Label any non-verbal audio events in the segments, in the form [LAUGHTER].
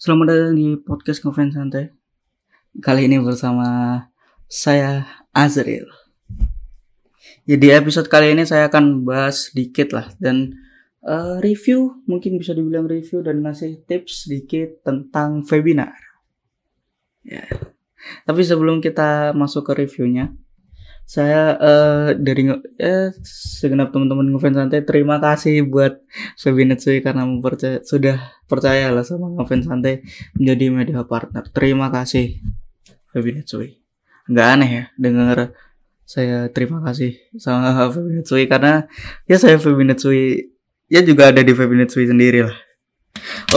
Selamat datang di podcast Ngefans Santai. Kali ini bersama saya Azril. Ya di episode kali ini saya akan bahas sedikit lah dan uh, review, mungkin bisa dibilang review dan ngasih tips sedikit tentang webinar. Ya. Tapi sebelum kita masuk ke reviewnya, saya uh, dari eh, segenap teman-teman ngefans santai terima kasih buat Webinet Sui karena mempercaya sudah percaya lah sama ngefans santai menjadi media partner. Terima kasih Webinet Sui. Nggak aneh ya dengar saya terima kasih sama [LAUGHS] Webinet Sui karena ya saya Webinet Sui ya juga ada di Webinet Sui sendiri lah.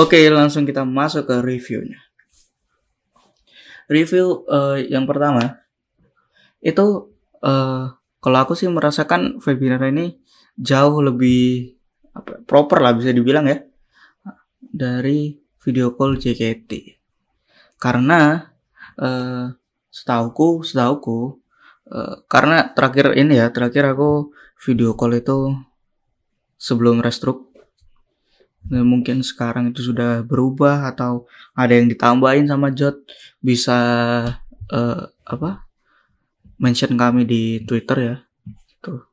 Oke, langsung kita masuk ke reviewnya. Review uh, yang pertama itu uh, kalau aku sih merasakan webinar ini jauh lebih apa, proper lah bisa dibilang ya dari video call JKT karena uh, setauku setauku uh, karena terakhir ini ya terakhir aku video call itu sebelum restruk nah, mungkin sekarang itu sudah berubah atau ada yang ditambahin sama Jot bisa uh, apa mention kami di Twitter ya. Tuh.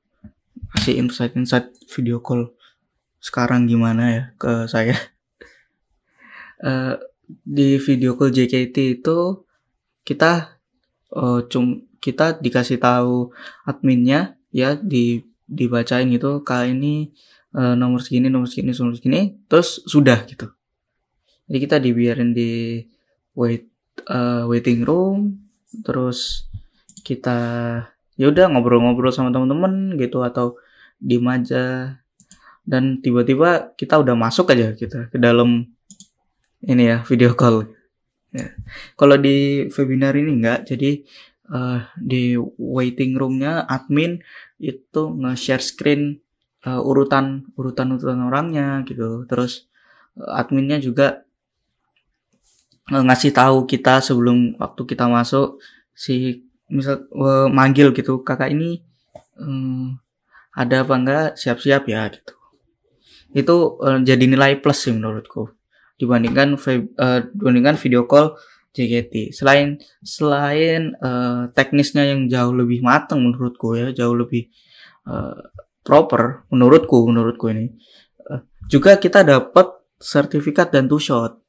Kasih insight-insight video call sekarang gimana ya ke saya. Uh, [LAUGHS] di video call JKT itu kita uh, cum kita dikasih tahu adminnya ya di dibacain gitu kali ini uh, nomor segini nomor segini nomor segini terus sudah gitu jadi kita dibiarin di wait uh, waiting room terus kita ya udah ngobrol-ngobrol sama teman-teman gitu atau di aja. Dan tiba-tiba kita udah masuk aja kita ke dalam ini ya video call. Ya. kalau di webinar ini enggak jadi uh, di waiting roomnya admin itu nge-share screen uh, urutan urutan urutan orangnya gitu. Terus uh, adminnya juga ngasih tahu kita sebelum waktu kita masuk si misal uh, manggil gitu kakak ini um, ada apa enggak? Siap-siap ya gitu. Itu uh, jadi nilai plus sih menurutku. Dibandingkan uh, dibandingkan video call JKT selain selain uh, teknisnya yang jauh lebih matang menurutku ya jauh lebih uh, proper menurutku menurutku ini uh, juga kita dapat sertifikat dan two shot.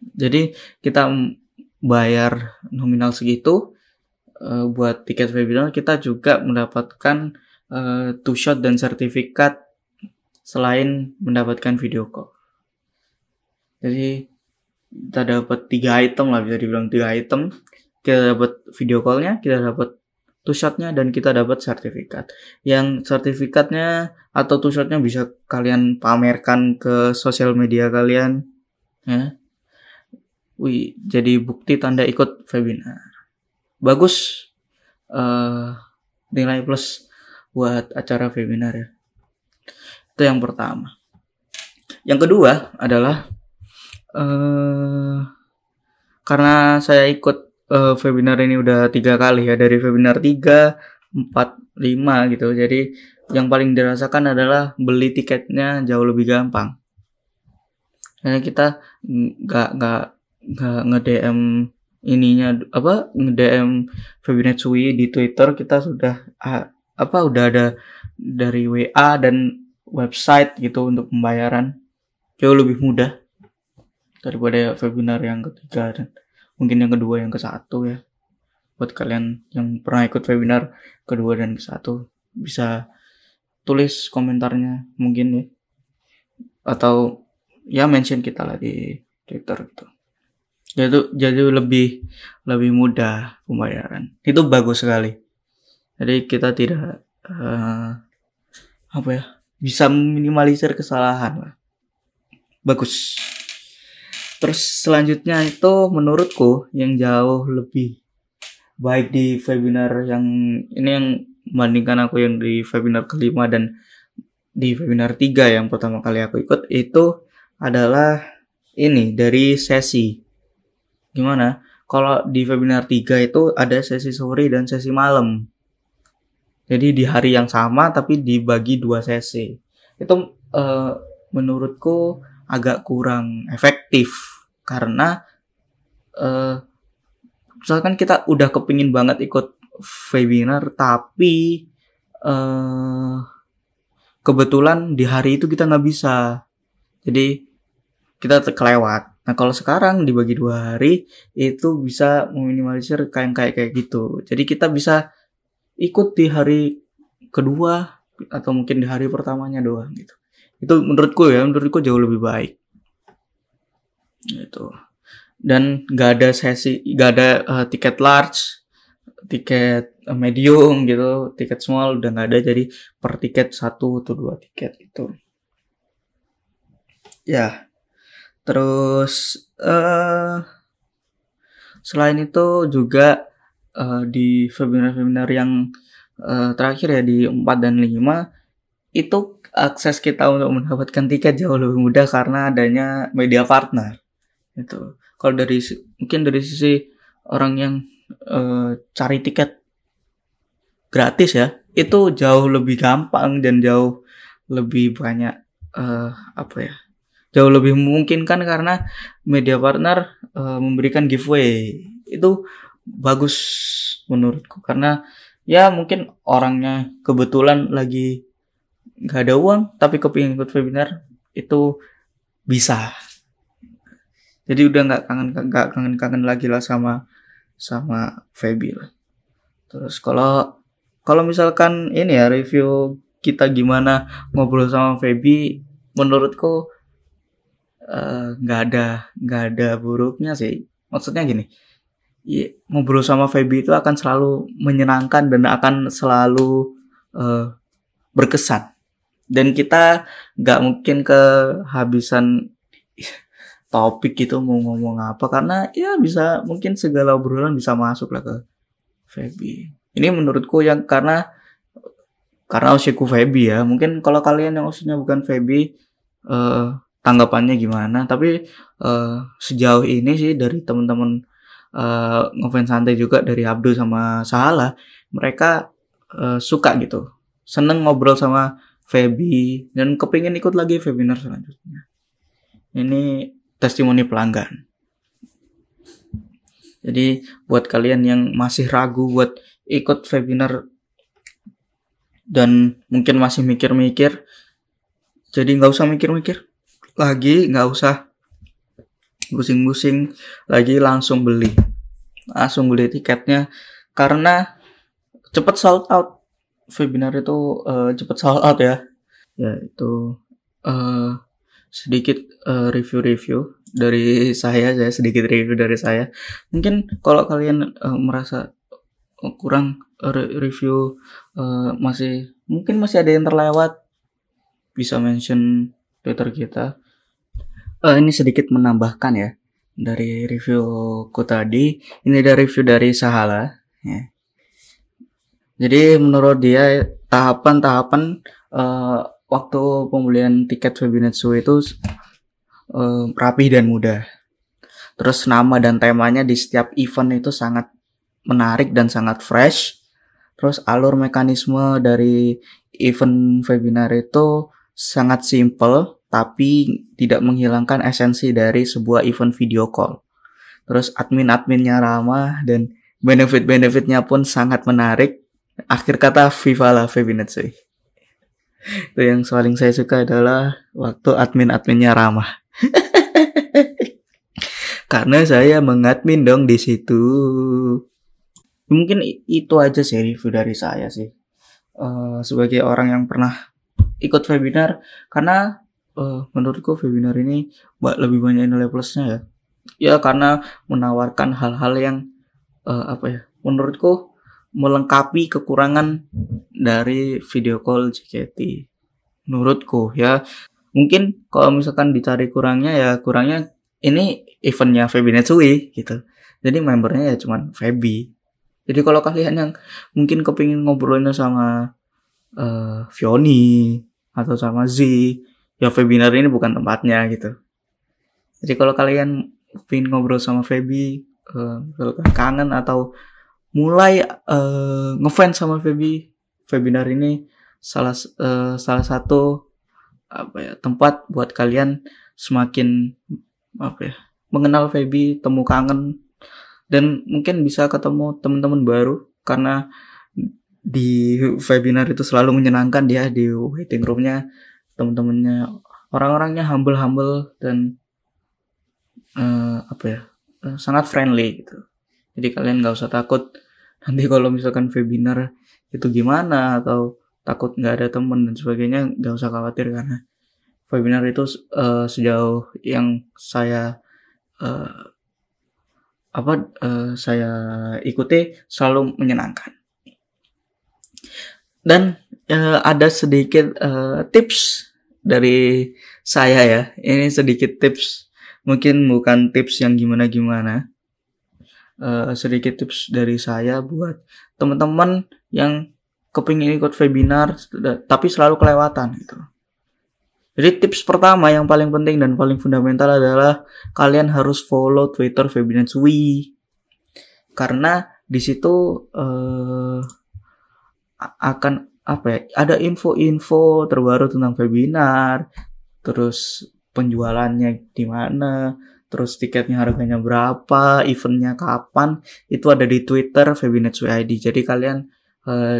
Jadi kita bayar nominal segitu uh, buat tiket webinar kita juga mendapatkan uh, two shot dan sertifikat selain mendapatkan video call. Jadi kita dapat tiga item lah bisa dibilang tiga item. Kita dapat video callnya, kita dapat two shotnya dan kita dapat sertifikat. Yang sertifikatnya atau two shotnya bisa kalian pamerkan ke sosial media kalian, ya. Wih, jadi bukti tanda ikut webinar bagus uh, nilai plus buat acara webinar ya. Itu yang pertama. Yang kedua adalah uh, karena saya ikut uh, webinar ini udah tiga kali ya dari webinar tiga, empat, lima gitu. Jadi yang paling dirasakan adalah beli tiketnya jauh lebih gampang. Karena kita nggak nggak nggak nge DM ininya apa nge-DM Febinetsui di Twitter kita sudah apa udah ada dari WA dan website gitu untuk pembayaran. Jauh lebih mudah daripada webinar yang ketiga dan mungkin yang kedua yang ke satu ya. Buat kalian yang pernah ikut webinar kedua dan ke satu bisa tulis komentarnya mungkin ya. Atau ya mention kita lah di Twitter gitu jadi jadi lebih lebih mudah pembayaran. Itu bagus sekali. Jadi kita tidak uh, apa ya bisa meminimalisir kesalahan lah. Bagus. Terus selanjutnya itu menurutku yang jauh lebih baik di webinar yang ini yang membandingkan aku yang di webinar kelima dan di webinar tiga yang pertama kali aku ikut itu adalah ini dari sesi gimana? Kalau di webinar 3 itu ada sesi sore dan sesi malam. Jadi di hari yang sama tapi dibagi dua sesi. Itu uh, menurutku agak kurang efektif karena uh, misalkan kita udah kepingin banget ikut webinar tapi uh, kebetulan di hari itu kita nggak bisa jadi kita kelewat nah kalau sekarang dibagi dua hari itu bisa meminimalisir kayak kayak kayak gitu. Jadi kita bisa ikut di hari kedua atau mungkin di hari pertamanya doang gitu. Itu menurutku ya menurutku jauh lebih baik. Gitu. Dan nggak ada sesi nggak ada uh, tiket large tiket medium gitu. Tiket small udah nggak ada jadi per tiket satu atau dua tiket itu ya terus uh, selain itu juga uh, di webinar-webinar yang uh, terakhir ya di 4 dan 5 itu akses kita untuk mendapatkan tiket jauh lebih mudah karena adanya media partner itu kalau dari mungkin dari sisi orang yang uh, cari tiket gratis ya itu jauh lebih gampang dan jauh lebih banyak uh, apa ya jauh lebih memungkinkan karena media partner uh, memberikan giveaway. Itu bagus menurutku karena ya mungkin orangnya kebetulan lagi nggak ada uang tapi kepingin ikut webinar itu bisa. Jadi udah nggak kangen nggak kangen kangen lagi lah sama sama Feby lah. Terus kalau kalau misalkan ini ya review kita gimana ngobrol sama Feby menurutku nggak uh, ada nggak ada buruknya sih maksudnya gini ya, ngobrol sama Feby itu akan selalu menyenangkan dan akan selalu uh, berkesan dan kita nggak mungkin kehabisan [LAUGHS] topik gitu mau ngomong apa karena ya bisa mungkin segala obrolan bisa masuk lah ke Feby. Ini menurutku yang karena karena usiaku Feby ya. Mungkin kalau kalian yang usianya bukan Feby eh, tanggapannya gimana? Tapi eh, sejauh ini sih dari teman-teman eh, ngefans santai juga dari Abdul sama Salah, mereka eh, suka gitu. Seneng ngobrol sama Feby dan kepingin ikut lagi webinar selanjutnya. Ini testimoni pelanggan. Jadi buat kalian yang masih ragu buat ikut webinar dan mungkin masih mikir-mikir, jadi nggak usah mikir-mikir lagi, nggak usah pusing-pusing lagi langsung beli, langsung beli tiketnya karena cepet sold out webinar itu uh, cepet sold out ya, ya itu uh, sedikit uh, review-review dari saya, saya sedikit review dari saya. Mungkin kalau kalian uh, merasa kurang review uh, masih mungkin masih ada yang terlewat, bisa mention Twitter kita. Uh, ini sedikit menambahkan ya dari reviewku tadi. Ini ada review dari Sahala. Ya. Jadi menurut dia tahapan-tahapan uh, waktu pembelian tiket Febinetsu itu uh, rapi dan mudah. Terus nama dan temanya di setiap event itu sangat menarik dan sangat fresh. Terus alur mekanisme dari event webinar itu sangat simple tapi tidak menghilangkan esensi dari sebuah event video call. Terus admin-adminnya ramah dan benefit-benefitnya pun sangat menarik. Akhir kata viva la Febinetsu [LAUGHS] itu yang paling saya suka adalah waktu admin-adminnya ramah. [LAUGHS] Karena saya mengadmin dong di situ. Mungkin itu aja sih review dari saya sih. Uh, sebagai orang yang pernah ikut webinar karena uh, menurutku webinar ini lebih banyak nilai plusnya ya. Ya karena menawarkan hal-hal yang uh, apa ya? Menurutku melengkapi kekurangan dari video call JKT. Menurutku ya, mungkin kalau misalkan dicari kurangnya ya kurangnya ini eventnya Feby Netsui gitu. Jadi membernya ya cuman Feby. Jadi kalau kalian yang mungkin kepingin ngobrolnya sama uh, Fioni atau sama Z, ya webinar ini bukan tempatnya gitu. Jadi kalau kalian pengen ngobrol sama Feby, uh, kangen atau mulai uh, ngefans sama Feby webinar ini salah uh, salah satu apa ya tempat buat kalian semakin apa ya mengenal Feby, temu kangen dan mungkin bisa ketemu teman-teman baru karena di webinar itu selalu menyenangkan dia di waiting roomnya teman-temannya orang-orangnya humble-humble dan uh, apa ya uh, sangat friendly gitu. Jadi kalian nggak usah takut nanti kalau misalkan webinar itu gimana atau takut nggak ada temen dan sebagainya nggak usah khawatir karena webinar itu uh, sejauh yang saya uh, apa uh, saya ikuti selalu menyenangkan. Dan uh, ada sedikit uh, tips dari saya ya. Ini sedikit tips mungkin bukan tips yang gimana gimana uh, sedikit tips dari saya buat teman-teman yang kepingin ikut webinar tapi selalu kelewatan gitu. Jadi tips pertama yang paling penting dan paling fundamental adalah kalian harus follow Twitter Febinance We. Karena di situ uh, akan apa ya? Ada info-info terbaru tentang webinar, terus penjualannya di mana, terus tiketnya harganya berapa, eventnya kapan, itu ada di Twitter ID. Jadi kalian uh,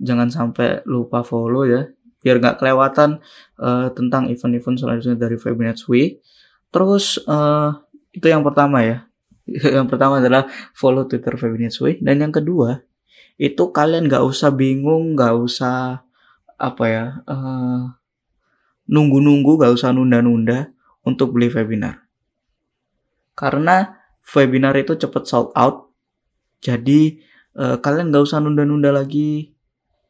jangan sampai lupa follow ya biar nggak kelewatan uh, tentang event-event selanjutnya dari Webinar Week. Terus uh, itu yang pertama ya. [LAUGHS] yang pertama adalah follow Twitter Webinar Week dan yang kedua itu kalian nggak usah bingung, nggak usah apa ya uh, nunggu-nunggu, nggak usah nunda-nunda untuk beli webinar. Karena webinar itu cepet sold out, jadi uh, kalian nggak usah nunda-nunda lagi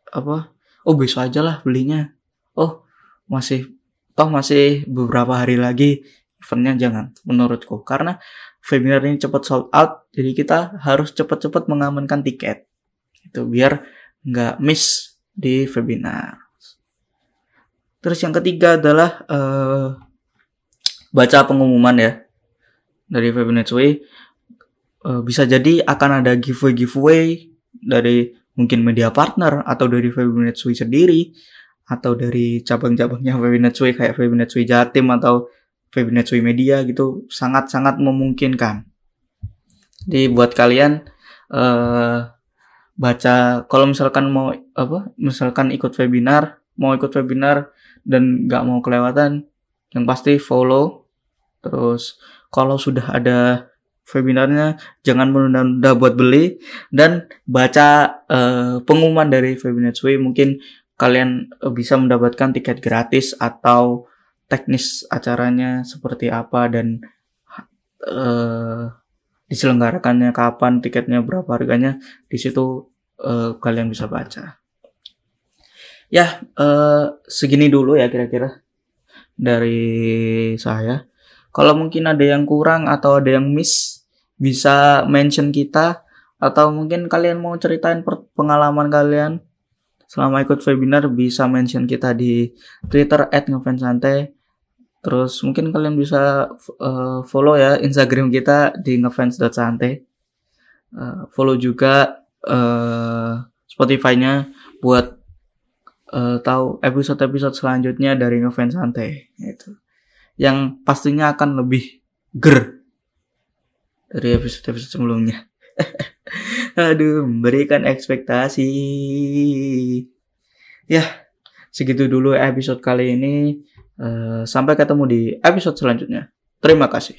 apa oh besok aja lah belinya. Oh masih toh masih beberapa hari lagi eventnya jangan menurutku. Karena webinar ini cepat sold out jadi kita harus cepat-cepat mengamankan tiket itu biar nggak miss di webinar terus yang ketiga adalah uh, baca pengumuman ya dari webinar uh, bisa jadi akan ada giveaway giveaway dari mungkin media partner atau dari Febinetsui sendiri atau dari cabang-cabangnya Febinetsui kayak Febinetsui Jatim atau Febinetsui Media gitu sangat-sangat memungkinkan. Jadi buat kalian uh, baca kalau misalkan mau apa misalkan ikut webinar mau ikut webinar dan nggak mau kelewatan yang pasti follow. Terus kalau sudah ada webinarnya jangan menunda-nunda buat beli dan baca uh, pengumuman dari webinar Sway mungkin kalian uh, bisa mendapatkan tiket gratis atau teknis acaranya seperti apa dan uh, diselenggarakannya kapan tiketnya berapa harganya di situ uh, kalian bisa baca. Ya uh, segini dulu ya kira-kira dari saya. Kalau mungkin ada yang kurang atau ada yang miss bisa mention kita atau mungkin kalian mau ceritain pengalaman kalian. Selama ikut webinar bisa mention kita di Twitter @ngefansante. Terus mungkin kalian bisa uh, follow ya Instagram kita di ngefans.sante. Uh, follow juga uh, Spotify-nya buat uh, tahu episode-episode selanjutnya dari ngefans santai itu. Yang pastinya akan lebih ger dari episode-episode sebelumnya. [LAUGHS] Aduh, memberikan ekspektasi. Ya, segitu dulu episode kali ini. Uh, sampai ketemu di episode selanjutnya. Terima kasih.